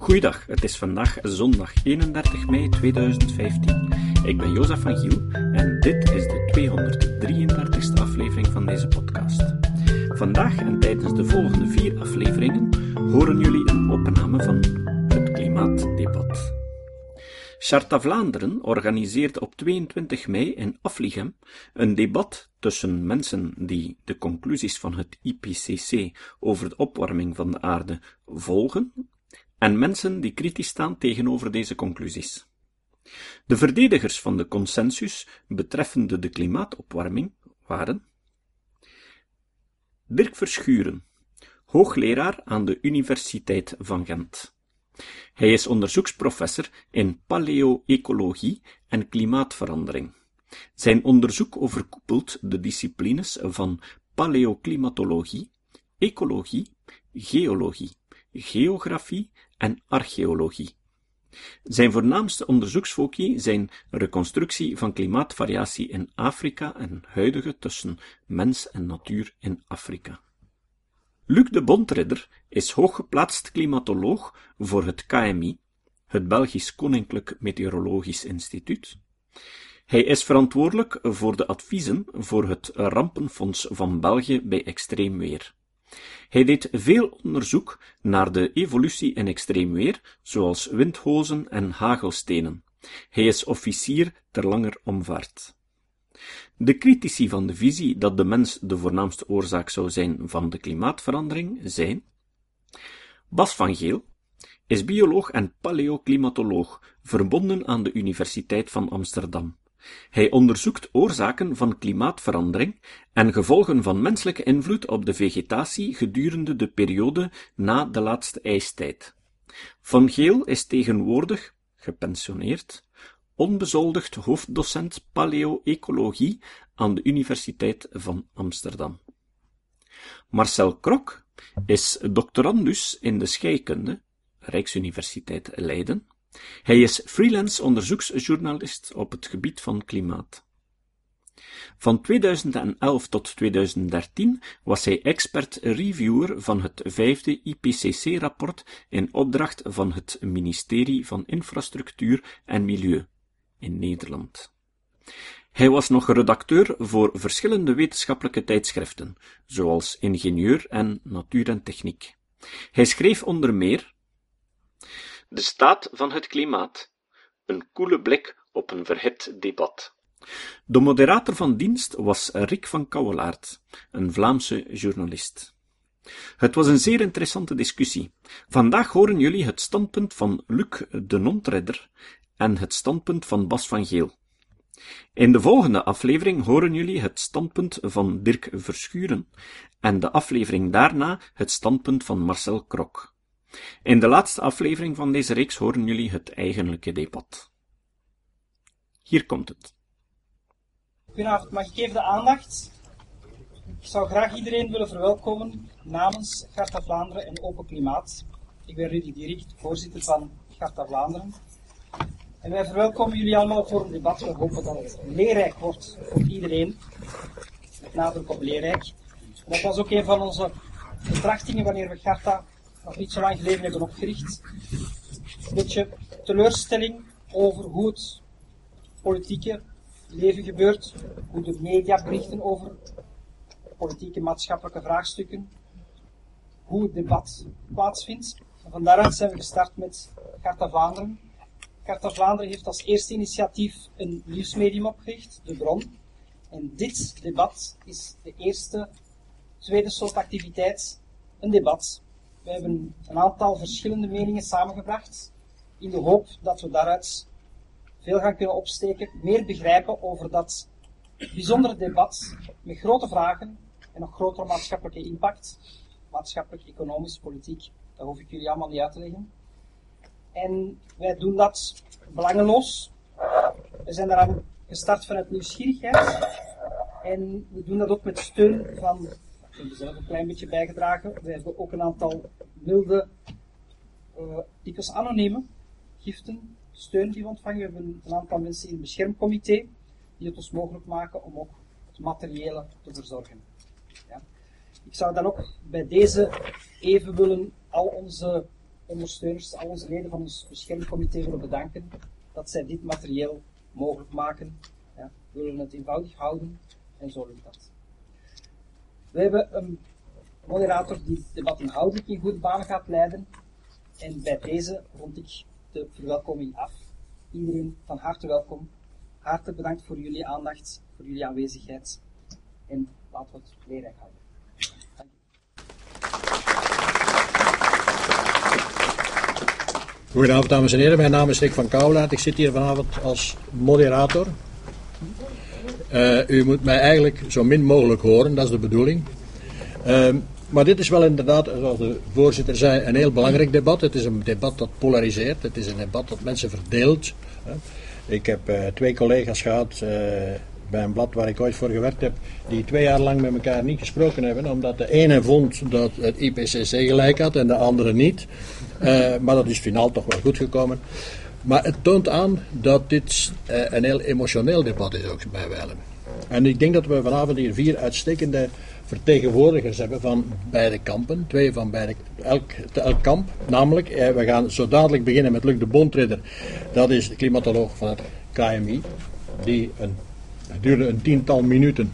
Goeiedag, het is vandaag zondag 31 mei 2015. Ik ben Jozef van Giel en dit is de 233ste aflevering van deze podcast. Vandaag en tijdens de volgende vier afleveringen horen jullie een opname van het klimaatdebat. Charta Vlaanderen organiseert op 22 mei in Afligem een debat tussen mensen die de conclusies van het IPCC over de opwarming van de aarde volgen en mensen die kritisch staan tegenover deze conclusies. De verdedigers van de consensus betreffende de klimaatopwarming waren Dirk Verschuren, hoogleraar aan de Universiteit van Gent. Hij is onderzoeksprofessor in paleoecologie en klimaatverandering. Zijn onderzoek overkoepelt de disciplines van paleoclimatologie, ecologie, geologie, geografie en archeologie. Zijn voornaamste onderzoeksfoci zijn reconstructie van klimaatvariatie in Afrika en huidige tussen mens en natuur in Afrika. Luc de Bontridder is hooggeplaatst klimatoloog voor het KMI, het Belgisch Koninklijk Meteorologisch Instituut. Hij is verantwoordelijk voor de adviezen voor het Rampenfonds van België bij extreem weer. Hij deed veel onderzoek naar de evolutie in extreem weer, zoals windhozen en hagelstenen. Hij is officier ter langer omvaart. De critici van de visie dat de mens de voornaamste oorzaak zou zijn van de klimaatverandering zijn Bas van Geel is bioloog en paleoclimatoloog, verbonden aan de Universiteit van Amsterdam. Hij onderzoekt oorzaken van klimaatverandering en gevolgen van menselijke invloed op de vegetatie gedurende de periode na de laatste ijstijd. Van Geel is tegenwoordig, gepensioneerd, onbezoldigd hoofddocent paleo-ecologie aan de Universiteit van Amsterdam. Marcel Krok is doctorandus in de scheikunde, Rijksuniversiteit Leiden. Hij is freelance onderzoeksjournalist op het gebied van klimaat. Van 2011 tot 2013 was hij expert-reviewer van het vijfde IPCC-rapport in opdracht van het ministerie van Infrastructuur en Milieu in Nederland. Hij was nog redacteur voor verschillende wetenschappelijke tijdschriften, zoals Ingenieur en Natuur en Techniek. Hij schreef onder meer De staat van het klimaat, een koele blik op een verhit debat. De moderator van dienst was Rick van Kouwelaert, een Vlaamse journalist. Het was een zeer interessante discussie. Vandaag horen jullie het standpunt van Luc de Nontredder en het standpunt van Bas van Geel. In de volgende aflevering horen jullie het standpunt van Dirk Verschuren en de aflevering daarna het standpunt van Marcel Krok. In de laatste aflevering van deze reeks horen jullie het eigenlijke debat. Hier komt het. Goedenavond, mag ik even de aandacht? Ik zou graag iedereen willen verwelkomen namens Garta Vlaanderen en Open Klimaat. Ik ben Rudy Dierig, voorzitter van Garta Vlaanderen. En wij verwelkomen jullie allemaal voor een debat. We hopen dat het leerrijk wordt voor iedereen. Met nadruk op leerrijk. Dat was ook een van onze betrachtingen wanneer we Garta nog niet zo lang geleden hebben opgericht. Een beetje teleurstelling over hoe het politieke leven gebeurt, hoe de media berichten over politieke maatschappelijke vraagstukken, hoe het debat plaatsvindt. En van daaruit zijn we gestart met Garta Vlaanderen. Carta Vlaanderen heeft als eerste initiatief een nieuwsmedium opgericht, De Bron. En dit debat is de eerste, tweede soort activiteit, een debat. We hebben een aantal verschillende meningen samengebracht, in de hoop dat we daaruit veel gaan kunnen opsteken, meer begrijpen over dat bijzondere debat met grote vragen en nog grotere maatschappelijke impact, maatschappelijk, economisch, politiek, dat hoef ik jullie allemaal niet uit te leggen. En wij doen dat belangeloos. We zijn daaraan gestart vanuit nieuwsgierigheid. En we doen dat ook met steun van, ik heb zelf een klein beetje bijgedragen. We hebben ook een aantal milde, uh, dikwijls anonieme giften, steun die we ontvangen. We hebben een aantal mensen in het beschermcomité die het ons mogelijk maken om ook het materiële te verzorgen. Ja. Ik zou dan ook bij deze even willen al onze ondersteuners, al onze leden van ons beschermcomité willen bedanken dat zij dit materieel mogelijk maken. Ja, we willen het eenvoudig houden en zo lukt dat. We hebben een moderator die het debat in goede banen gaat leiden. En bij deze rond ik de verwelkoming af. Iedereen van harte welkom. Hartelijk bedankt voor jullie aandacht, voor jullie aanwezigheid. En laten we het leerrijk houden. Goedenavond dames en heren, mijn naam is Rick van Kouwlaat. Ik zit hier vanavond als moderator. Uh, u moet mij eigenlijk zo min mogelijk horen, dat is de bedoeling. Uh, maar dit is wel inderdaad, zoals de voorzitter zei, een heel belangrijk debat. Het is een debat dat polariseert, het is een debat dat mensen verdeelt. Ik heb uh, twee collega's gehad bij een blad waar ik ooit voor gewerkt heb, die twee jaar lang met elkaar niet gesproken hebben, omdat de ene vond dat het IPCC gelijk had en de andere niet. Maar dat is finaal toch wel goed gekomen. Maar het toont aan dat dit uh, een heel emotioneel debat is ook bij wijlen. En ik denk dat we vanavond hier vier uitstekende vertegenwoordigers hebben van beide kampen. Twee van beide, elk, elk kamp. Namelijk, eh, we gaan zo dadelijk beginnen met Luc de Bondridder. Dat is de klimatoloog van het KMI. Die een duurde een tiental minuten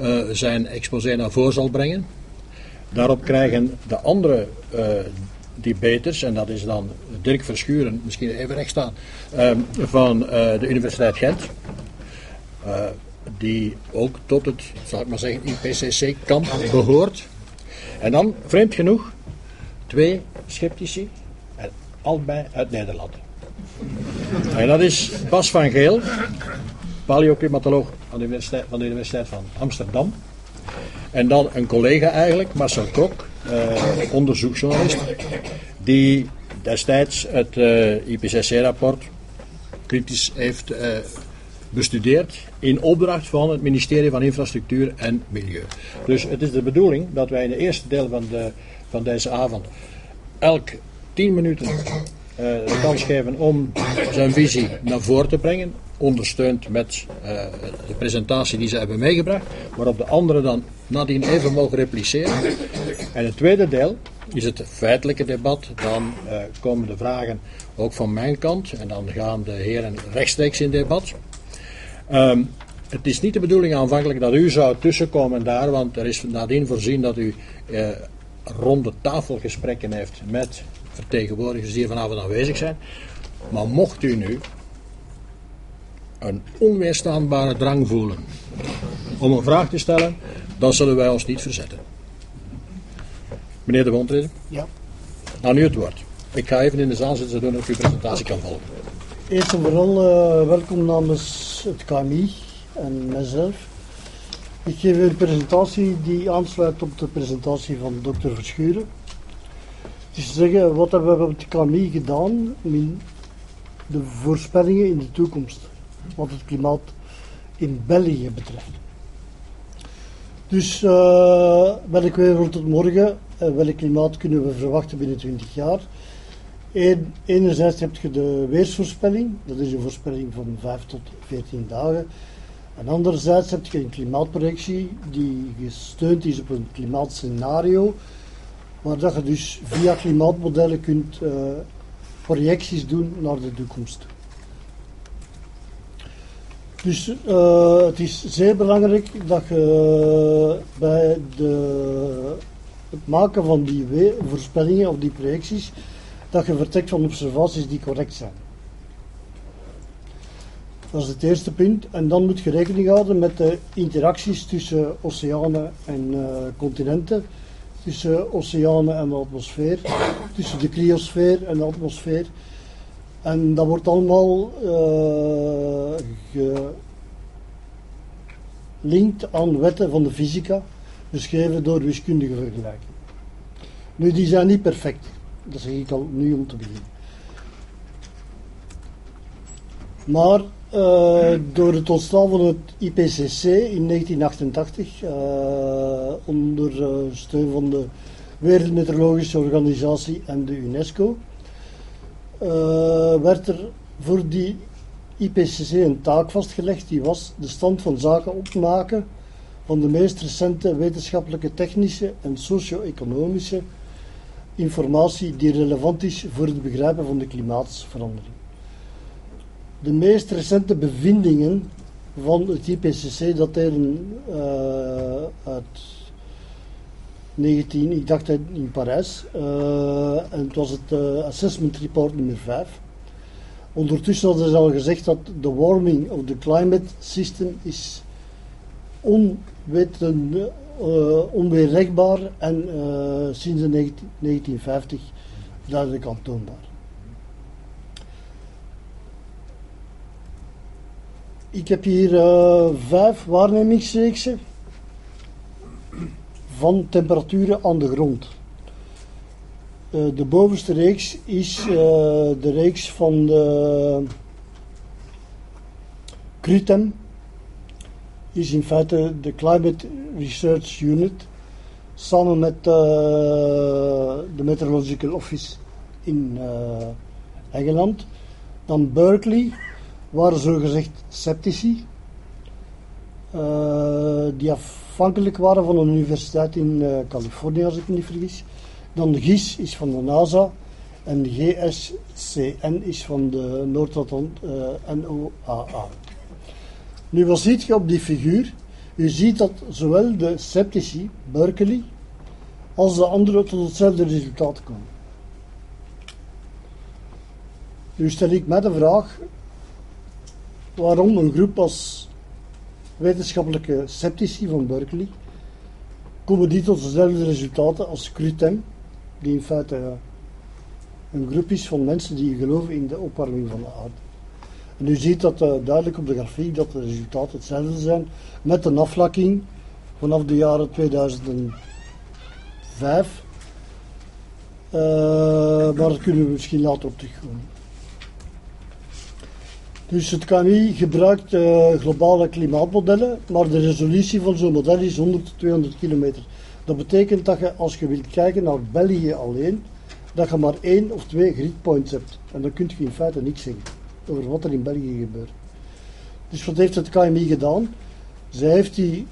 uh, zijn exposé naar voren zal brengen. Daarop krijgen de andere debaters, en dat is dan Dirk Verschuren, misschien even recht staan, uh, van de Universiteit Gent. die ook tot het, zal ik maar zeggen, IPCC-kamp behoort. En dan, vreemd genoeg, twee sceptici, en allebei uit Nederland. En dat is Bas van Geel, paleoclimatoloog van de, Universiteit, van de Universiteit van Amsterdam. En dan een collega eigenlijk, Marcel Kok, uh, onderzoeksjournalist, die destijds het eh, IPCC-rapport kritisch heeft uh, bestudeerd in opdracht van het ministerie van Infrastructuur en Milieu. Dus het is de bedoeling dat wij in het eerste deel van, de, van deze avond elk tien minuten de kans geven om zijn visie naar voren te brengen ondersteund met uh, de presentatie die ze hebben meegebracht, waarop de anderen dan nadien even mogen repliceren. En het tweede deel is het feitelijke debat. Dan uh, komen de vragen ook van mijn kant en dan gaan de heren rechtstreeks in debat. Um, het is niet de bedoeling aanvankelijk dat u zou tussenkomen daar, want er is nadien voorzien dat u uh, ronde tafelgesprekken heeft met vertegenwoordigers die hier vanavond aanwezig zijn. Maar mocht u nu een onweerstaanbare drang voelen om een vraag te stellen, dan zullen wij ons niet verzetten. Meneer de Wondrede? Ja. Aan u het woord. Ik ga even in de zaal zitten zodat ik uw presentatie kan volgen. Eerst en vooral uh, welkom namens het KMI en mezelf. Ik geef u een presentatie die aansluit op de presentatie van dokter Verschuren. Het is te zeggen, wat hebben we op het KMI gedaan in de voorspellingen in de toekomst wat het klimaat in België betreft. Dus uh, welk weer tot morgen, uh, welk klimaat kunnen we verwachten binnen 20 jaar? Enerzijds heb je de weersvoorspelling, dat is een voorspelling van 5 tot 14 dagen. En anderzijds heb je een klimaatprojectie die gesteund is op een klimaatscenario, waar dat je dus via klimaatmodellen kunt uh, projecties doen naar de toekomst. Dus uh, het is zeer belangrijk dat je bij de, het maken van die voorspellingen of die projecties, dat je vertrekt van observaties die correct zijn. Dat is het eerste punt. En dan moet je rekening houden met de interacties tussen oceanen en uh, continenten, tussen oceanen en de atmosfeer, tussen de cryosfeer en de atmosfeer. En dat wordt allemaal uh, gelinkt aan wetten van de fysica, beschreven door wiskundige vergelijking. Nu, die zijn niet perfect. Dat zeg ik al nu om te beginnen. Maar uh, door het ontstaan van het IPCC in 1988, uh, onder steun van de Wereldmeteorologische Organisatie en de UNESCO, werd er voor die IPCC een taak vastgelegd. Die was de stand van zaken opmaken van de meest recente wetenschappelijke, technische en socio-economische informatie die relevant is voor het begrijpen van de klimaatsverandering. De meest recente bevindingen van het IPCC dateren uh, uit 19, ik dacht in Parijs, uh, en het was het uh, Assessment Report nummer 5. Ondertussen hadden ze al gezegd dat de warming of the climate system is onweten, uh, onweerlegbaar en sinds de 19, 1950 duidelijk aantoonbaar. Ik heb hier vijf waarnemingsreeksen van temperaturen aan de grond. Uh, de bovenste reeks is uh, de reeks van de CRITEM, is in feite de Climate Research Unit, samen met de Meteorological Office in Engeland. Dan Berkeley, waren zogezegd sceptici, die afhankelijk waren van een universiteit in uh, Californië, als ik me niet vergis. Dan de GIS is van de NASA en GSCN is van de Noord-Atlant uh, NOAA. Nu, wat ziet je op die figuur? U ziet dat zowel de sceptici, Berkeley, als de anderen tot hetzelfde resultaat komen. Nu stel ik mij de vraag, waarom een groep als wetenschappelijke sceptici van Berkeley komen die tot dezelfde resultaten als Crutem, die in feite een groep is van mensen die geloven in de opwarming van de aarde. En u ziet dat uh, duidelijk op de grafiek dat de resultaten hetzelfde zijn, met een afvlakking vanaf de jaren 2005. Uh, maar daar kunnen we misschien later op terugkomen. Dus het KMI gebruikt uh, globale klimaatmodellen, maar de resolutie van zo'n model is 100 tot 200 kilometer. Dat betekent dat je, als je wilt kijken naar België alleen, dat je maar één of twee gridpoints hebt. En dan kun je in feite niks zeggen over wat er in België gebeurt. Dus wat heeft het KMI gedaan? Zij heeft die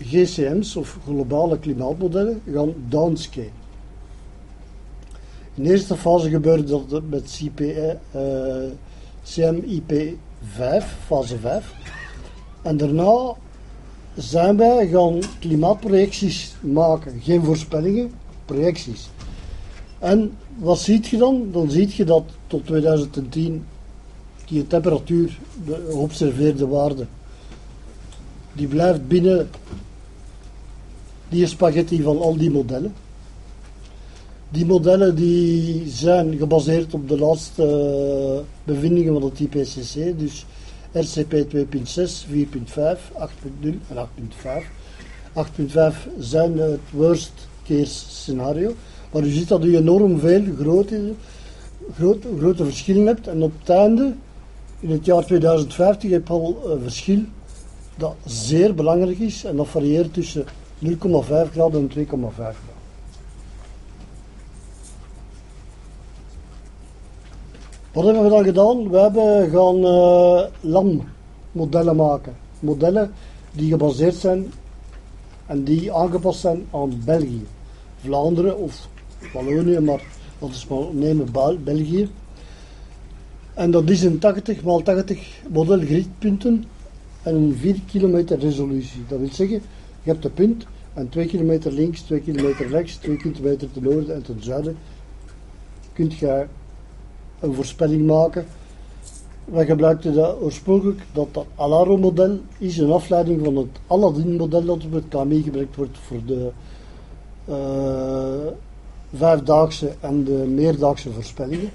GCM's, of globale klimaatmodellen, gaan downscalen. In eerste fase gebeurde dat met CPE. Uh, CMIP 5, fase 5. En daarna zijn wij gaan klimaatprojecties maken. Geen voorspellingen, projecties. En wat ziet je dan? Dan ziet je dat tot 2010 die temperatuur, de geobserveerde waarde, die blijft binnen die spaghetti van al die modellen. Die modellen die zijn gebaseerd op de laatste uh, bevindingen van het IPCC, dus RCP 2.6, 4.5, 8.0 en 8.5. 8.5 zijn het worst case scenario, maar u ziet dat u enorm veel grote, grote, grote verschillen hebt en op het einde, in het jaar 2050, heb je al een verschil dat zeer belangrijk is en dat varieert tussen 0,5 graden en 2,5 graden. Wat hebben we dan gedaan? We hebben gaan uh, landmodellen maken. Modellen die gebaseerd zijn en die aangepast zijn aan België. Vlaanderen of Wallonië, maar dat is maar nemen België. En dat is een 80 x 80 modelgridpunten en een 4 kilometer resolutie. Dat wil zeggen, je hebt een punt en 2 kilometer links, 2 kilometer rechts, 2 kilometer ten noorden en ten zuiden. Kunt je een voorspelling maken. Wij gebruikten oorspronkelijk dat dat Alaro-model is een afleiding van het Aladdin-model dat op het KMI gebruikt wordt voor de uh, vijfdaagse en de meerdaagse voorspellingen.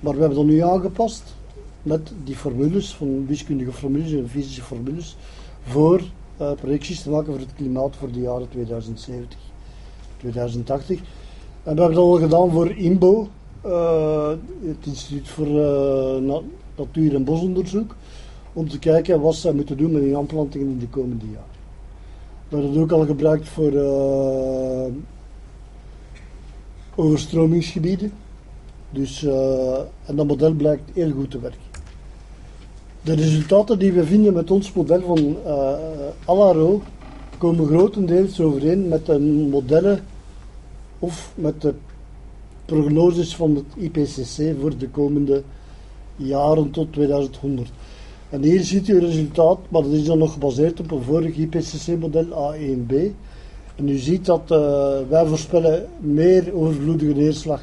Maar we hebben dat nu aangepast met die formules, van wiskundige formules en fysische formules, voor uh, projecties te maken voor het klimaat voor de jaren 2070, 2080. En we hebben dat al gedaan voor IMBO, uh, het Instituut voor uh, Natuur- en Bosonderzoek, om te kijken wat ze moeten doen met die aanplantingen in de komende jaren. We hebben het ook al gebruikt voor uh, overstromingsgebieden. Dus, en dat model blijkt heel goed te werken. De resultaten die we vinden met ons model van uh, Alaro komen grotendeels overeen met de modellen of met de prognoses van het IPCC voor de komende jaren tot 2100. En hier ziet u het resultaat, maar dat is dan nog gebaseerd op een vorig IPCC-model A1B. En u ziet dat uh, wij voorspellen meer overvloedige neerslag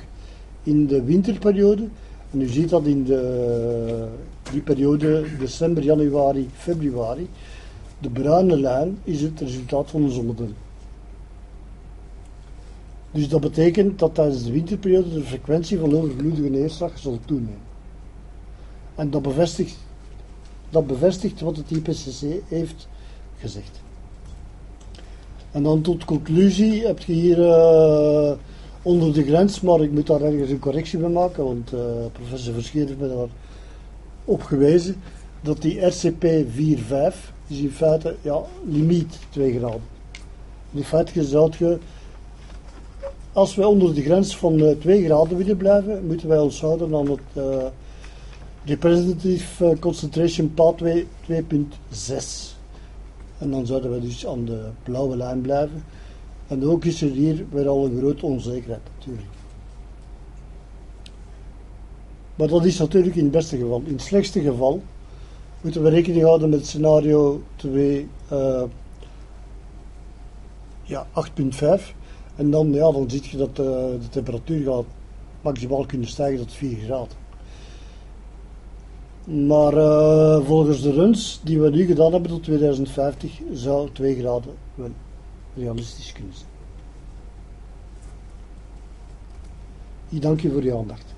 in de winterperiode. En u ziet dat in de, die periode december, januari, februari. De bruine lijn is het resultaat van onze model. Dus dat betekent dat tijdens de winterperiode de frequentie van overvloedige neerslag zal toenemen. En dat bevestigt, dat bevestigt wat het IPCC heeft gezegd. En dan tot conclusie heb je hier uh, onder de grens, maar ik moet daar ergens een correctie bij maken, want uh, professor Verscheer heeft me daar op gewezen, dat die RCP 4.5 is in feite ja, limiet 2 graden. In feite zou je, als wij onder de grens van uh, 2 graden willen blijven, moeten wij ons houden aan het uh, Representative Concentration Pathway 2.6. En dan zouden we dus aan de blauwe lijn blijven. En ook is er hier weer al een grote onzekerheid natuurlijk. Maar dat is natuurlijk in het beste geval. In het slechtste geval moeten we rekening houden met scenario 2, uh, ja, 8.5. En dan, ja, dan zie je dat uh, de temperatuur gaat maximaal kunnen stijgen tot 4 graden. Maar uh, volgens de runs die we nu gedaan hebben tot 2050 zou 2 graden wel realistisch kunnen zijn. Ik dank u voor uw aandacht.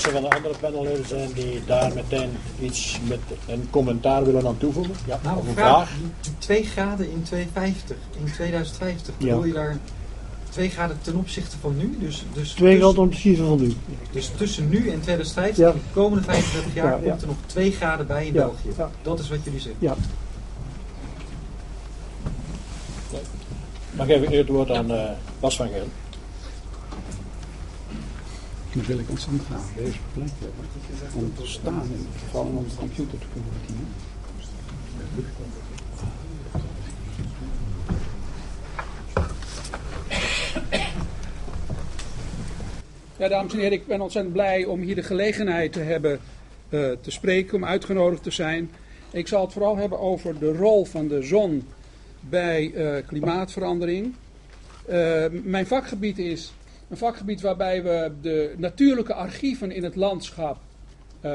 Als er van de andere panelleden zijn die daar meteen iets met een commentaar willen aan toevoegen. Ja, nou, of een vraag. vraag. 2 graden in 2050, in 2050, ja. bedoel je daar 2 graden ten opzichte van nu. Dus, dus 2 graden ten opzichte van nu. Dus tussen nu en 2050, ja. de komende 35 jaar, ja, komt er nog 2 graden bij in België. Dat is wat jullie zeggen. Ja. Dan geef ik het woord aan uh, Bas van Geel. Nu wil ik ontzettend graag deze plek hebben om te staan in om de computer te kunnen. Ja, dames en heren, ik ben ontzettend blij om hier de gelegenheid te hebben uh, te spreken, om uitgenodigd te zijn. Ik zal het vooral hebben over de rol van de zon bij uh, klimaatverandering. Uh, mijn vakgebied is een vakgebied waarbij we de natuurlijke archieven in het landschap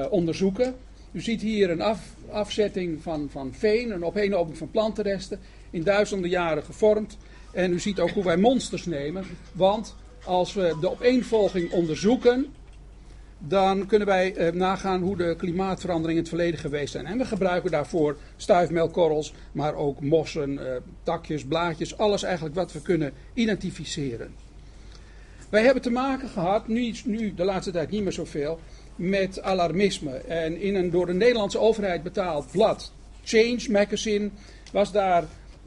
onderzoeken. U ziet hier een af, afzetting van, van veen, een opeenhoping van plantenresten, in duizenden jaren gevormd. En u ziet ook hoe wij monsters nemen, want als we de opeenvolging onderzoeken, dan kunnen wij eh, nagaan hoe de klimaatveranderingen in het verleden geweest zijn. En we gebruiken daarvoor stuifmelkorrels, maar ook mossen, eh, takjes, blaadjes, alles eigenlijk wat we kunnen identificeren. Wij hebben te maken gehad, nu, nu de laatste tijd niet meer zoveel, met alarmisme. En in een door de Nederlandse overheid betaald blad, Change Magazine, was daar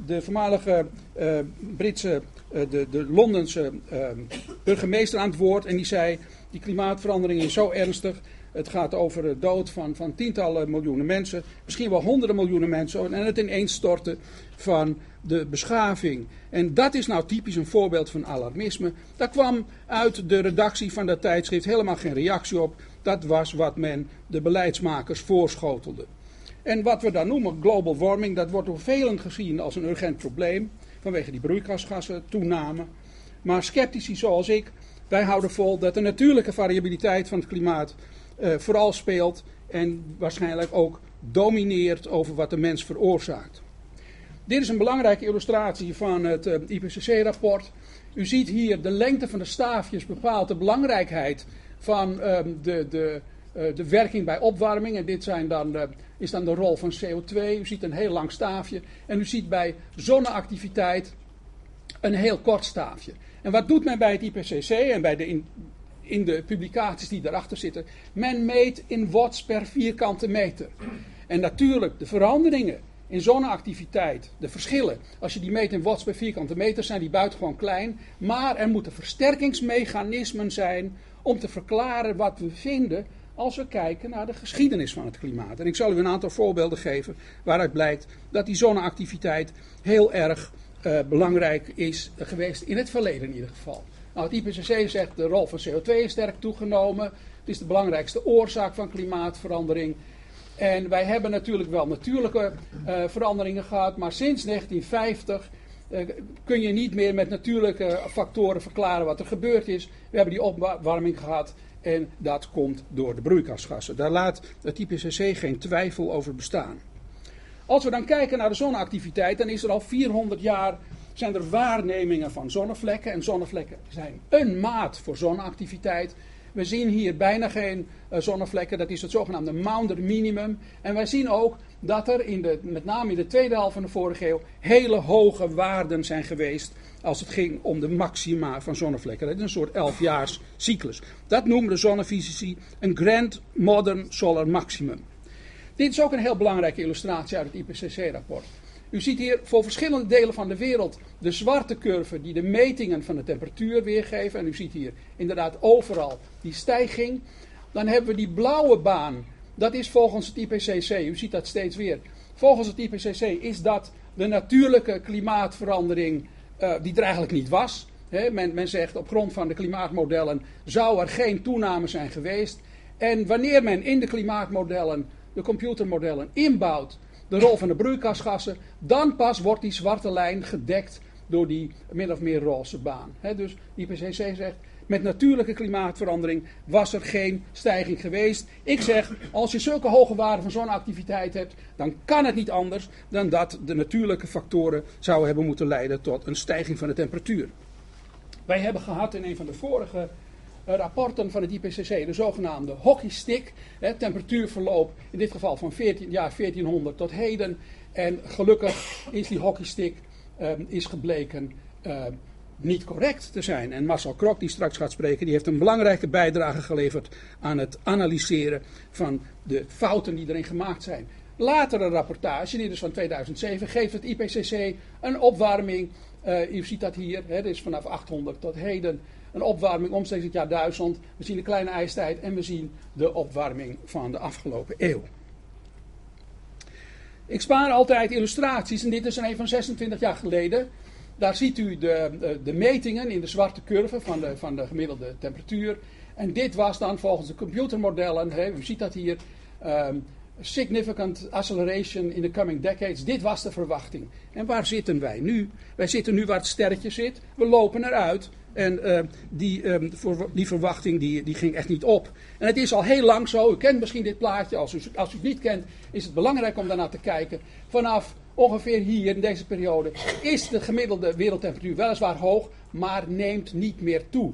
de voormalige uh, Britse eh, de, de Londense ehm, burgemeester aan het woord. En die zei, die klimaatverandering is zo ernstig. Het gaat over de dood van, van tientallen miljoenen mensen. Misschien wel honderden miljoenen mensen. En het ineenstorten van de beschaving. En dat is nou typisch een voorbeeld van alarmisme. Daar kwam uit de redactie van dat tijdschrift helemaal geen reactie op. Dat was wat men de beleidsmakers voorschotelde. En wat we dan noemen global warming, dat wordt door velen gezien als een urgent probleem vanwege die broeikasgassen toename. Maar sceptici zoals ik, wij houden vol dat de natuurlijke variabiliteit van het klimaat uh, vooral speelt en waarschijnlijk ook domineert over wat de mens veroorzaakt. Dit is een belangrijke illustratie van het eh, IPCC-rapport. U ziet hier de lengte van de staafjes bepaalt de belangrijkheid van uh, de, de, uh, de werking bij opwarming. En dit zijn dan is dan de rol van CO2. U ziet een heel lang staafje. En u ziet bij zonneactiviteit een heel kort staafje. En wat doet men bij het IPCC en bij de in, in de publicaties die daarachter zitten? Men meet in watts per vierkante meter. En natuurlijk, de veranderingen in zonneactiviteit, de verschillen, als je die meet in watts per vierkante meter, zijn die buitengewoon klein. Maar er moeten versterkingsmechanismen zijn om te verklaren wat we vinden als we kijken naar de geschiedenis van het klimaat. En ik zal u een aantal voorbeelden geven waaruit blijkt dat die zonneactiviteit heel erg uh, belangrijk is geweest in het verleden in ieder geval. Nou, het IPCC zegt de rol van CO2 is sterk toegenomen. Het is de belangrijkste oorzaak van klimaatverandering. En wij hebben natuurlijk wel natuurlijke uh, veranderingen gehad, maar sinds 1950 uh, kun je niet meer met natuurlijke factoren verklaren wat er gebeurd is. We hebben die opwarming gehad en dat komt door de broeikasgassen. Daar laat het IPCC geen twijfel over bestaan. Als we dan kijken naar de zonneactiviteit, dan is er al 400 jaar zijn er waarnemingen van zonnevlekken. En zonnevlekken zijn een maat voor zonneactiviteit. We zien hier bijna geen uh, zonnevlekken, dat is het zogenaamde Maunder minimum. En wij zien ook dat er in de, met name in de tweede helft van de vorige eeuw hele hoge waarden zijn geweest als het ging om de maxima van zonnevlekken. Dat is een soort 11 cyclus. Dat noemen de zonnefysici een Grand Modern Solar Maximum. Dit is ook een heel belangrijke illustratie uit het IPCC-rapport. U ziet hier voor verschillende delen van de wereld de zwarte curve die de metingen van de temperatuur weergeven. En u ziet hier inderdaad overal die stijging. Dan hebben we die blauwe baan. Dat is volgens het IPCC, u ziet dat steeds weer. Volgens het IPCC is dat de natuurlijke klimaatverandering uh, die er eigenlijk niet was. men, men zegt op grond van de klimaatmodellen zou er geen toename zijn geweest. En wanneer men in de klimaatmodellen, de computermodellen, inbouwt de rol van de broeikasgassen, dan pas wordt die zwarte lijn gedekt door die min of meer roze baan. He, dus IPCC zegt, met natuurlijke klimaatverandering was er geen stijging geweest. Ik zeg, als je zulke hoge waarden van zonneactiviteit hebt, dan kan het niet anders dan dat de natuurlijke factoren zouden hebben moeten leiden tot een stijging van de temperatuur. Wij hebben gehad in een van de vorige rapporten van het IPCC, de zogenaamde hockeystick, hè, temperatuurverloop in dit geval van 14, jaar 1400 tot heden. En gelukkig is die hockeystick um, is gebleken uh, niet correct te zijn. En Marcel Krok, die straks gaat spreken, die heeft een belangrijke bijdrage geleverd aan het analyseren van de fouten die erin gemaakt zijn. Latere rapportage, die dus van 2007, geeft het IPCC een opwarming. Uh, u ziet dat hier, hè, is vanaf 800 tot heden een opwarming omstreeks het jaar 1000. We zien de kleine ijstijd en we zien de opwarming van de afgelopen eeuw. Ik spaar altijd illustraties en dit is een van 26 jaar geleden. Daar ziet u de, de, metingen in de zwarte curve van de, van de gemiddelde temperatuur. En dit was dan volgens de computermodellen, hè, u ziet dat hier, um, significant acceleration in the coming decades. Dit was de verwachting. En waar zitten wij nu? Wij zitten nu waar het sterretje zit. We lopen eruit. En uh, die, voor, die verwachting die, die ging echt niet op. En het is al heel lang zo. U kent misschien dit plaatje. Als u, als u het niet kent, is het belangrijk om daarnaar te kijken. Vanaf ongeveer hier in deze periode is de gemiddelde wereldtemperatuur weliswaar hoog, maar neemt niet meer toe.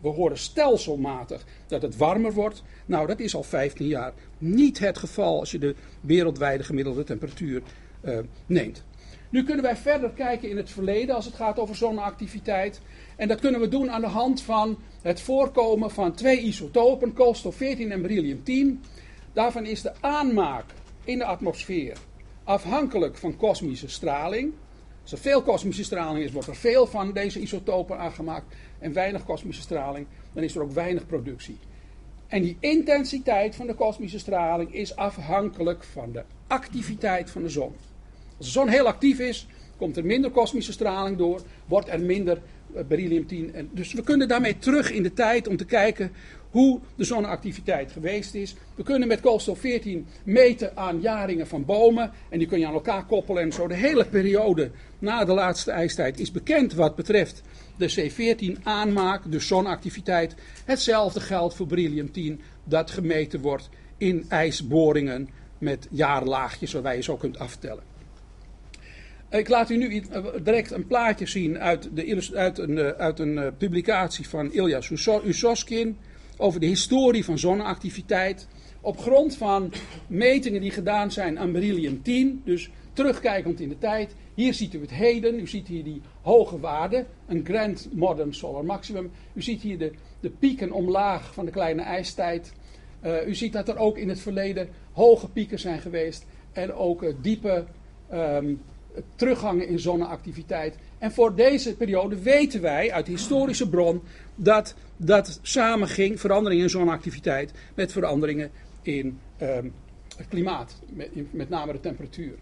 We horen stelselmatig dat het warmer wordt. Nou, dat is al 15 jaar niet het geval als je de wereldwijde gemiddelde temperatuur uh, neemt. Nu kunnen wij verder kijken in het verleden als het gaat over zonneactiviteit. En dat kunnen we doen aan de hand van het voorkomen van twee isotopen, koolstof 14 en beryllium 10. Daarvan is de aanmaak in de atmosfeer afhankelijk van kosmische straling. Als er veel kosmische straling is, wordt er veel van deze isotopen aangemaakt. En weinig kosmische straling, dan is er ook weinig productie. En die intensiteit van de kosmische straling is afhankelijk van de activiteit van de zon. Als de zon heel actief is, komt er minder kosmische straling door, wordt er minder beryllium 10. En dus we kunnen daarmee terug in de tijd om te kijken hoe de zonneactiviteit geweest is. We kunnen met koolstof 14 meten aan jaringen van bomen. En die kun je aan elkaar koppelen. En zo de hele periode na de laatste ijstijd is bekend wat betreft de C14 aanmaak, de zonneactiviteit. Hetzelfde geldt voor beryllium 10 dat gemeten wordt in ijsboringen met jaarlaagjes waarbij je zo kunt aftellen. Ik laat u nu eh, direct een plaatje zien uit, de, uit een, eh, uit een eh, publicatie van Ilya Usoskin over de historie van zonneactiviteit. Op grond van metingen die gedaan zijn aan beryllium 10, dus terugkijkend in de tijd. Hier ziet u het heden, u ziet hier die hoge waarde, een Grand Modern Solar Maximum. U ziet hier de, de pieken omlaag van de kleine ijstijd. Uh, u ziet dat er ook in het verleden hoge pieken zijn geweest en ook diepe um, teruggangen in zonneactiviteit. En voor deze periode weten wij uit historische bron dat dat samenging, veranderingen in zonneactiviteit, met veranderingen in um, het klimaat, met, met, name de temperatuur.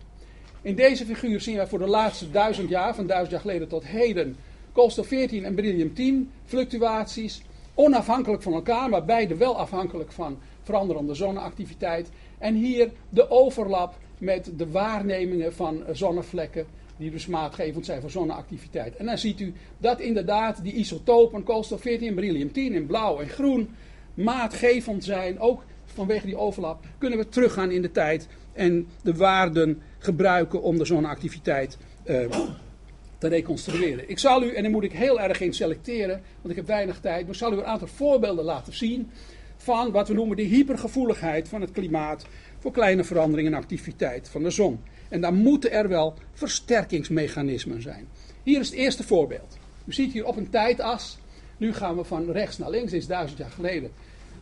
In deze figuur zien wij voor de laatste duizend jaar, van duizend jaar geleden tot heden, koolstof 14 en beryllium 10 fluctuaties. Onafhankelijk van elkaar, maar beide wel afhankelijk van veranderende zonneactiviteit. En hier de overlap met de waarnemingen van zonnevlekken, die dus maatgevend zijn voor zonneactiviteit. En dan ziet u dat inderdaad die isotopen, koolstof 14 en beryllium 10 in blauw en groen, maatgevend zijn, ook vanwege die overlap, kunnen we teruggaan in de tijd en de waarden gebruiken om de zonneactiviteit uh, te reconstrueren. Ik zal u, en dan moet ik heel erg in selecteren, want ik heb weinig tijd, maar ik zal u een aantal voorbeelden laten zien van wat we noemen de hypergevoeligheid van het klimaat voor kleine veranderingen in activiteit van de zon. En daar moeten er wel versterkingsmechanismen zijn. Hier is het eerste voorbeeld. U ziet hier op een tijdas, nu gaan we van rechts naar links, dit is duizend jaar geleden.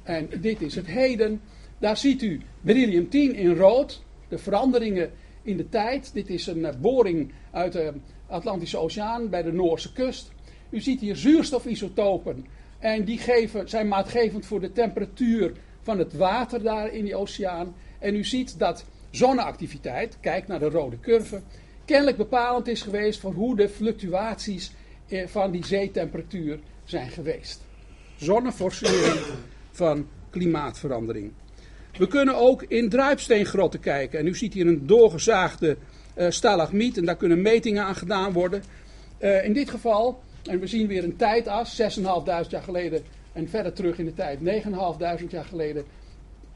En dit is het heden. Daar ziet u beryllium 10 in rood, de veranderingen in de tijd. Dit is een eh, boring uit de Atlantische Oceaan bij de Noorse kust. U ziet hier zuurstofisotopen en die geven, zijn maatgevend voor de temperatuur van het water daar in die oceaan. En u ziet dat zonneactiviteit, kijk naar de rode curve, kennelijk bepalend is geweest voor hoe de fluctuaties eh, van die zeetemperatuur zijn geweest. Zonneforcering van klimaatverandering. We kunnen ook in druipsteengrotten kijken. En u ziet hier een doorgezaagde uh, stalagmiet en daar kunnen metingen aan gedaan worden. Uh, in dit geval, en we zien weer een tijdas, 6.500 jaar geleden en verder terug in de tijd, 9.500 jaar geleden.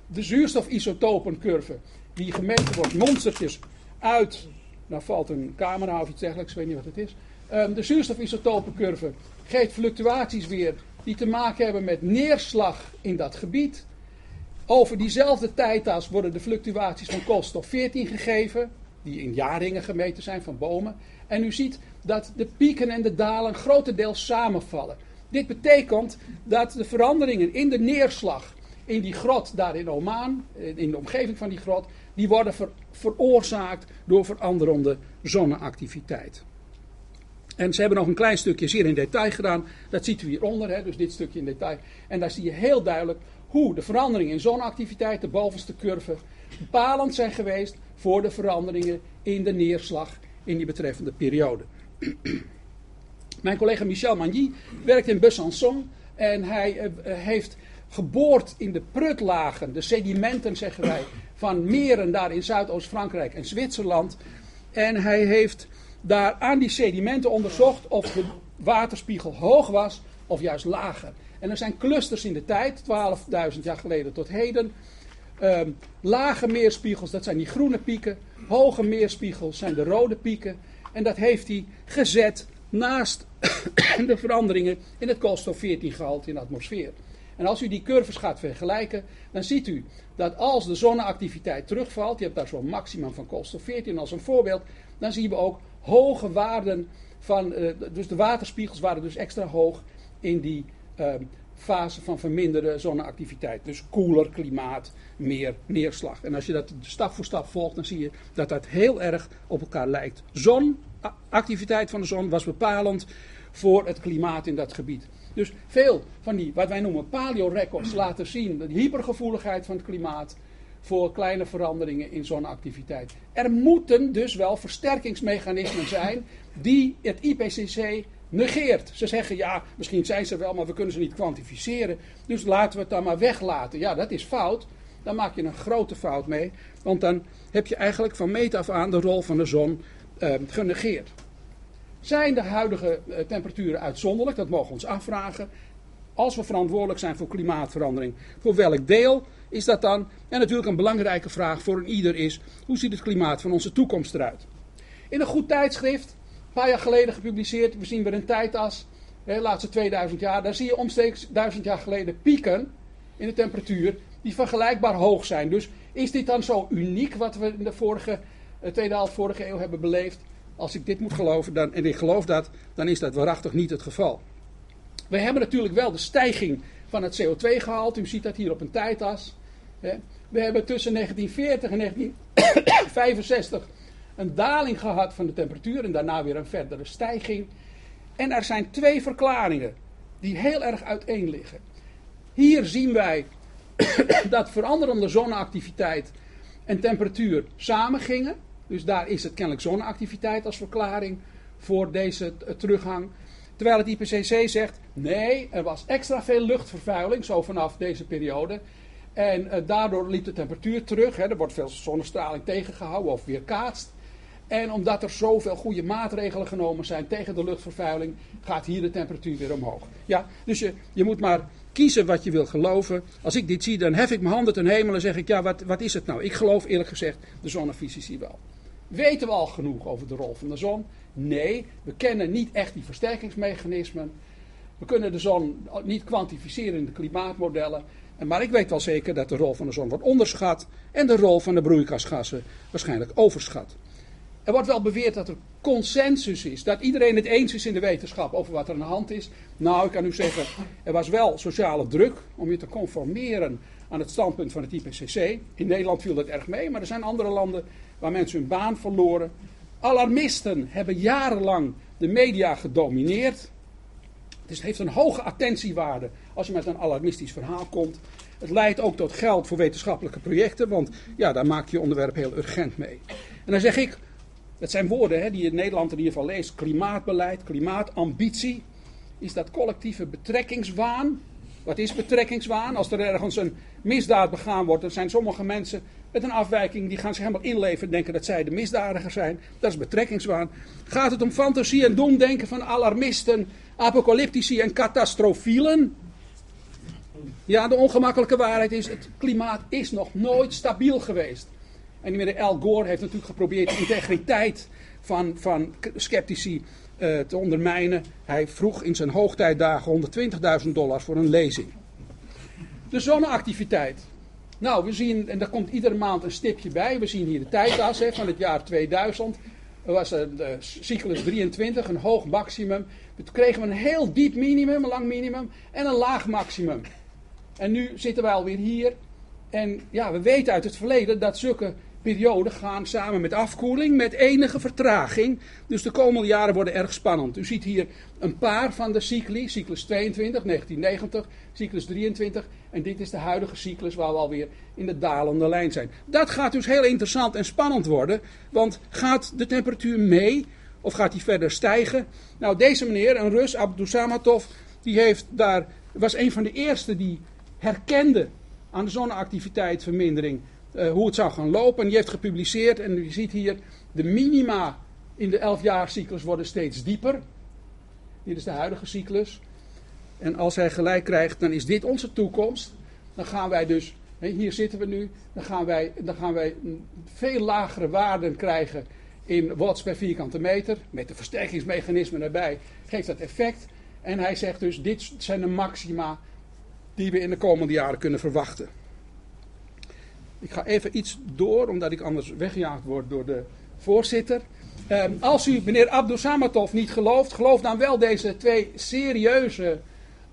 De zuurstofisotopencurve die gemeten wordt, monstertjes uit, nou valt een camera of iets dergelijks, ik weet niet wat het is. Um, de zuurstofisotopencurve geeft fluctuaties weer die te maken hebben met neerslag in dat gebied. Over diezelfde tijdas worden de fluctuaties van koolstof 14 gegeven, die in jaarringen gemeten zijn van bomen. En u ziet dat de pieken en de dalen grotendeels samenvallen. Dit betekent dat de veranderingen in de neerslag in die grot daar in Oman, in de omgeving van die grot, die worden veroorzaakt door veranderende zonneactiviteit. En ze hebben nog een klein stukje zeer in detail gedaan. Dat ziet u hieronder, hè, dus dit stukje in detail. En daar zie je heel duidelijk hoe de veranderingen in zonneactiviteit, de bovenste curve, bepalend zijn geweest voor de veranderingen in de neerslag in die betreffende periode. Mijn collega Michel Magny werkt in Besançon en hij uh, heeft geboord in de prutlagen, de sedimenten zeggen wij, van meren daar in Zuidoost-Frankrijk en Zwitserland. En hij heeft daar aan die sedimenten onderzocht of de waterspiegel hoog was of juist lager. En er zijn clusters in de tijd, 12.000 jaar geleden tot heden. Um, lage meerspiegels, dat zijn die groene pieken. Hoge meerspiegels zijn de rode pieken. En dat heeft hij gezet naast de veranderingen in het koolstof-14-gehalte in de atmosfeer. En als u die curves gaat vergelijken, dan ziet u dat als de zonneactiviteit terugvalt, je hebt daar zo'n maximum van koolstof-14 als een voorbeeld, dan zien we ook hoge waarden van, uh, dus de waterspiegels waren dus extra hoog in die uh, fase van verminderde zonneactiviteit. Dus koeler klimaat, meer neerslag. En als je dat stap voor stap volgt, dan zie je dat dat heel erg op elkaar lijkt. Zonactiviteit van de zon was bepalend voor het klimaat in dat gebied. Dus veel van die, wat wij noemen paleorecords, laten zien de hypergevoeligheid van het klimaat voor kleine veranderingen in zonneactiviteit. Er moeten dus wel versterkingsmechanismen zijn die het IPCC negeert. Ze zeggen ja, misschien zijn ze wel, maar we kunnen ze niet kwantificeren. Dus laten we het dan maar weglaten. Ja, dat is fout. Dan maak je een grote fout mee. Want dan heb je eigenlijk van meet af aan de rol van de zon eh, genegeerd. Zijn de huidige eh, temperaturen uitzonderlijk? Dat mogen we ons afvragen. Als we verantwoordelijk zijn voor klimaatverandering, voor welk deel is dat dan? En natuurlijk een belangrijke vraag voor een ieder is: hoe ziet het klimaat van onze toekomst eruit? In een goed tijdschrift, een paar jaar geleden gepubliceerd, we zien weer een tijdas, de laatste 2000 jaar, daar zie je omstreeks 1000 jaar geleden pieken in de temperatuur die vergelijkbaar hoog zijn. Dus is dit dan zo uniek wat we in de vorige, de tweede helft vorige eeuw hebben beleefd? Als ik dit moet geloven, dan, en ik geloof dat, dan is dat waarachtig niet het geval. We hebben natuurlijk wel de stijging van het CO2-gehalte. U ziet dat hier op een tijdas. We hebben tussen 1940 en 1965 een daling gehad van de temperatuur en daarna weer een verdere stijging. En er zijn twee verklaringen die heel erg uiteen liggen. Hier zien wij dat veranderende zonneactiviteit en temperatuur samengingen. Dus daar is het kennelijk zonneactiviteit als verklaring voor deze teruggang. Terwijl het IPCC zegt, nee, er was extra veel luchtvervuiling, zo vanaf deze periode. En uh, daardoor liep de temperatuur terug. Hè, er wordt veel zonnestraling tegengehouden of weerkaatst. En omdat er zoveel goede maatregelen genomen zijn tegen de luchtvervuiling, gaat hier de temperatuur weer omhoog. Ja, dus je, je moet maar kiezen wat je wil geloven. Als ik dit zie, dan hef ik mijn handen ten hemel en zeg ik, ja, wat, wat is het nou? Ik geloof eerlijk gezegd de zonnefysici wel. Weten we al genoeg over de rol van de zon? Nee, we kennen niet echt die versterkingsmechanismen. We kunnen de zon niet kwantificeren in de klimaatmodellen. Maar ik weet wel zeker dat de rol van de zon wordt onderschat en de rol van de broeikasgassen waarschijnlijk overschat. Er wordt wel beweerd dat er consensus is, dat iedereen het eens is in de wetenschap over wat er aan de hand is. Nou, ik kan u zeggen, er was wel sociale druk om je te conformeren aan het standpunt van het IPCC. In Nederland viel dat erg mee, maar er zijn andere landen waar mensen hun baan verloren. Alarmisten hebben jarenlang de media gedomineerd. Dus het heeft een hoge attentiewaarde als je met een alarmistisch verhaal komt. Het leidt ook tot geld voor wetenschappelijke projecten, want ja, daar maak je je onderwerp heel urgent mee. En dan zeg ik, dat zijn woorden hè, die je in Nederland in ieder geval leest, klimaatbeleid, klimaatambitie. Is dat collectieve betrekkingswaan? Wat is betrekkingswaan? Als er ergens een misdaad begaan wordt, dan zijn sommige mensen met een afwijking, die gaan zich helemaal inleven en denken dat zij de misdadiger zijn. Dat is betrekkingswaan. Gaat het om fantasie en doemdenken van alarmisten, apocalyptici en catastrofielen? Ja, de ongemakkelijke waarheid is, het klimaat is nog nooit stabiel geweest. En die meneer Al Gore heeft natuurlijk geprobeerd de integriteit van, van sceptici uh, te ondermijnen. Hij vroeg in zijn hoogtijdagen 120.000 dollar voor een lezing. De zonneactiviteit. Nou, we zien, en daar komt iedere maand een stipje bij. We zien hier de tijdas van het jaar 2000. Er was een de cyclus 23, een hoog maximum. Toen kregen we een heel diep minimum, een lang minimum, en een laag maximum. En nu zitten wij alweer hier. En ja, we weten uit het verleden dat zulke perioden gaan samen met afkoeling, met enige vertraging. Dus de komende jaren worden erg spannend. U ziet hier een paar van de cycli. Cyclus 22, 1990, cyclus 23. En dit is de huidige cyclus waar we alweer in de dalende lijn zijn. Dat gaat dus heel interessant en spannend worden. Want gaat de temperatuur mee of gaat die verder stijgen? Nou, deze meneer, een Rus, Abdusamatov, die heeft daar, was een van de eerste die herkende aan de zonneactiviteitsvermindering uh, hoe het zou gaan lopen. En die heeft gepubliceerd en u ziet hier de minima in de 11-jaarcyclus worden steeds dieper. Dit is de huidige cyclus. En als hij gelijk krijgt, dan is dit onze toekomst. Dan gaan wij dus, hier zitten we nu, dan gaan wij, dan gaan wij veel lagere waarden krijgen in watts per vierkante meter. Met de versterkingsmechanismen erbij geeft dat effect. En hij zegt dus, dit zijn de maxima die we in de komende jaren kunnen verwachten. Ik ga even iets door, omdat ik anders weggejaagd word door de voorzitter. Ehm, als u meneer Abdul Samatov niet gelooft, geloof dan wel deze twee serieuze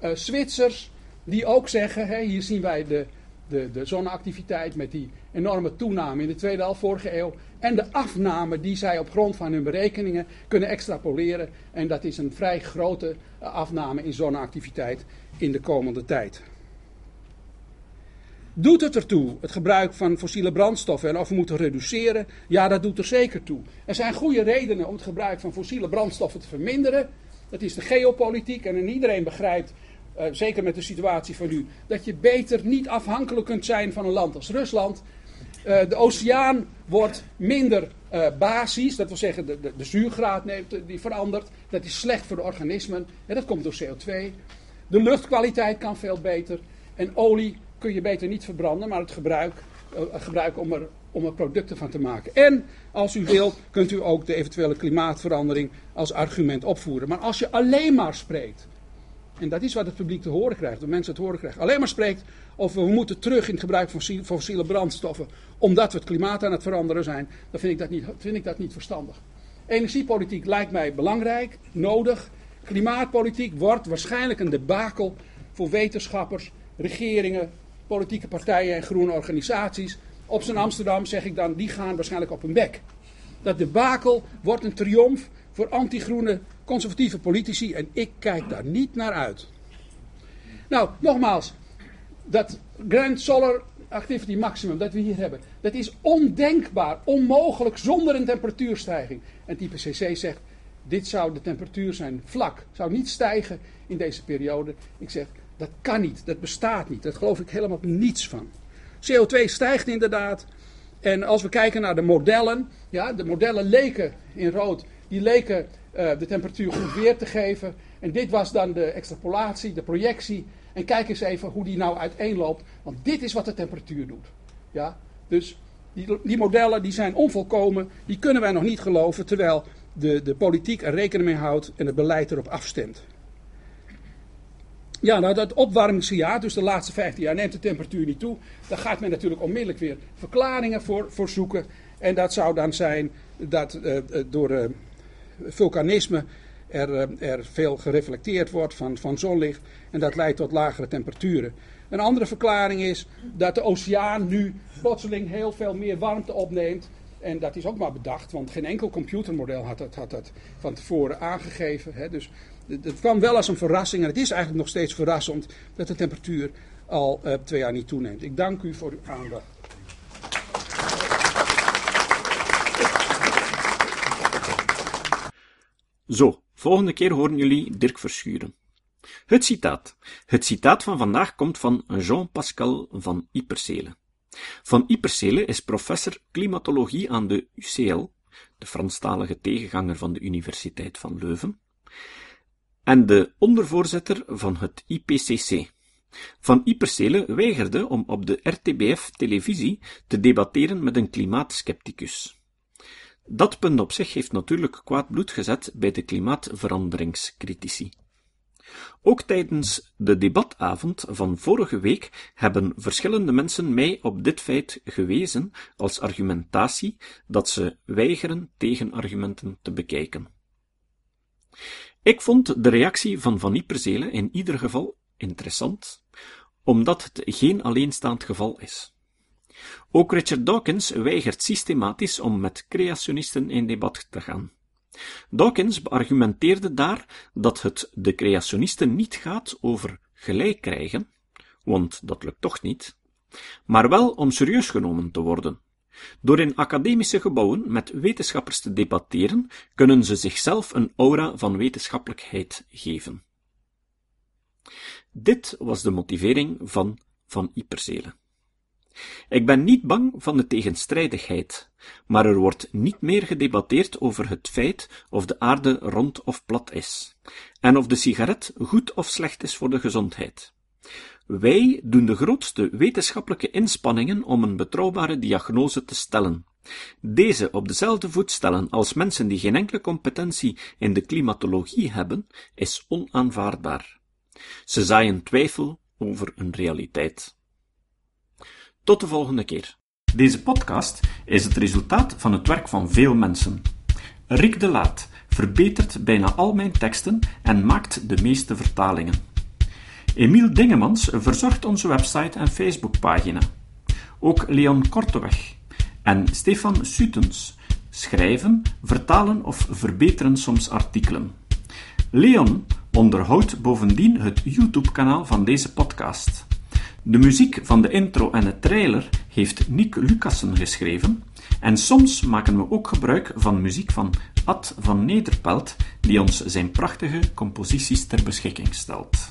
uh, Zwitsers. Die ook zeggen, hier zien wij de, de, de zonneactiviteit met die enorme toename in de tweede helft vorige eeuw. En de afname die zij op grond van hun berekeningen kunnen extrapoleren. En dat is een vrij grote eh, afname in zonneactiviteit in de komende tijd. Doet het ertoe, het gebruik van fossiele brandstoffen en of we moeten reduceren? Ja, dat doet er zeker toe. Er zijn goede redenen om het gebruik van fossiele brandstoffen te verminderen. Dat is de geopolitiek en iedereen begrijpt, uh, zeker met de situatie van nu, dat je beter niet afhankelijk kunt zijn van een land als Rusland. Uh, de oceaan wordt minder uh, basis, dat wil zeggen de, de, de zuurgraad neemt, die verandert. Dat is slecht voor de organismen en dat komt door CO2. De luchtkwaliteit kan veel beter en olie kun je beter niet verbranden, maar het gebruik, uh, gebruiken om er, om er producten van te maken. En als u wilt, kunt u ook de eventuele klimaatverandering als argument opvoeren. Maar als je alleen maar spreekt, en dat is wat het publiek te horen krijgt, de mensen te horen krijgen, alleen maar spreekt over we moeten terug in het gebruik van fossiele brandstoffen, omdat we het klimaat aan het veranderen zijn, dan vind ik dat niet, vind ik dat niet verstandig. Energiepolitiek lijkt mij belangrijk, nodig. Klimaatpolitiek wordt waarschijnlijk een debakel voor wetenschappers, regeringen, politieke partijen en groene organisaties. Op zijn Amsterdam zeg ik dan, die gaan waarschijnlijk op hun bek. Dat debakel wordt een triomf voor anti-groene conservatieve politici en ik kijk daar niet naar uit. Nou, nogmaals, dat Grand Solar activity maximum dat we hier hebben, dat is ondenkbaar, onmogelijk zonder een temperatuurstijging. En het IPCC zegt, dit zou de temperatuur zijn vlak, zou niet stijgen in deze periode. Ik zeg, dat kan niet, dat bestaat niet, daar geloof ik helemaal niets van. CO2 stijgt inderdaad. En als we kijken naar de modellen, ja, de modellen leken in rood, die leken uh, de temperatuur goed weer te geven. En dit was dan de extrapolatie, de projectie. En kijk eens even hoe die nou uiteenloopt. Want dit is wat de temperatuur doet. Ja? Dus die, die modellen die zijn onvolkomen. Die kunnen wij nog niet geloven. Terwijl de, de politiek er rekening mee houdt en het beleid erop afstemt. Ja, nou dat opwarmingsjaar, dus de laatste 15 jaar, neemt de temperatuur niet toe. Daar gaat men natuurlijk onmiddellijk weer verklaringen voor, zoeken. En dat zou dan zijn dat uh, door uh, vulkanisme er, er, veel gereflecteerd wordt van, van zonlicht. En dat leidt tot lagere temperaturen. Een andere verklaring is dat de oceaan nu plotseling heel veel meer warmte opneemt. En dat is ook maar bedacht, want geen enkel computermodel had dat, had van tevoren aangegeven. Hè. Dus het kwam wel als een verrassing en het is eigenlijk nog steeds verrassend dat de temperatuur al uh, twee jaar niet toeneemt. Ik dank u voor uw aandacht. Zo, volgende keer horen jullie Dirk Verschuren. Het citaat. Het citaat van vandaag komt van Jean-Pascal van Ypersele. Van Ypersele is professor klimatologie aan de UCL, de Franstalige tegenganger van de Universiteit van Leuven, en de ondervoorzitter van het IPCC. Van Ypersele weigerde om op de RTBF-televisie te debatteren met een klimaatskepticus. Dat punt op zich heeft natuurlijk kwaad bloed gezet bij de klimaatveranderingscritici. Ook tijdens de debatavond van vorige week hebben verschillende mensen mij op dit feit gewezen als argumentatie dat ze weigeren tegenargumenten te bekijken. Ik vond de reactie van Van Ieperzele in ieder geval interessant, omdat het geen alleenstaand geval is. Ook Richard Dawkins weigert systematisch om met creationisten in debat te gaan. Dawkins beargumenteerde daar dat het de creationisten niet gaat over gelijk krijgen, want dat lukt toch niet, maar wel om serieus genomen te worden. Door in academische gebouwen met wetenschappers te debatteren, kunnen ze zichzelf een aura van wetenschappelijkheid geven. Dit was de motivering van Van Ypersele. Ik ben niet bang van de tegenstrijdigheid, maar er wordt niet meer gedebatteerd over het feit of de aarde rond of plat is, en of de sigaret goed of slecht is voor de gezondheid. Wij doen de grootste wetenschappelijke inspanningen om een betrouwbare diagnose te stellen. Deze op dezelfde voet stellen als mensen die geen enkele competentie in de klimatologie hebben, is onaanvaardbaar. Ze zaaien twijfel over een realiteit. Tot de volgende keer. Deze podcast is het resultaat van het werk van veel mensen. Rick de Laat verbetert bijna al mijn teksten en maakt de meeste vertalingen. Emiel Dingemans verzorgt onze website en Facebookpagina. Ook Leon Korteweg en Stefan Sutens schrijven, vertalen of verbeteren soms artikelen. Leon onderhoudt bovendien het YouTube-kanaal van deze podcast. De muziek van de intro en de trailer heeft Nick Lucassen geschreven, en soms maken we ook gebruik van muziek van Ad van Nederpelt, die ons zijn prachtige composities ter beschikking stelt.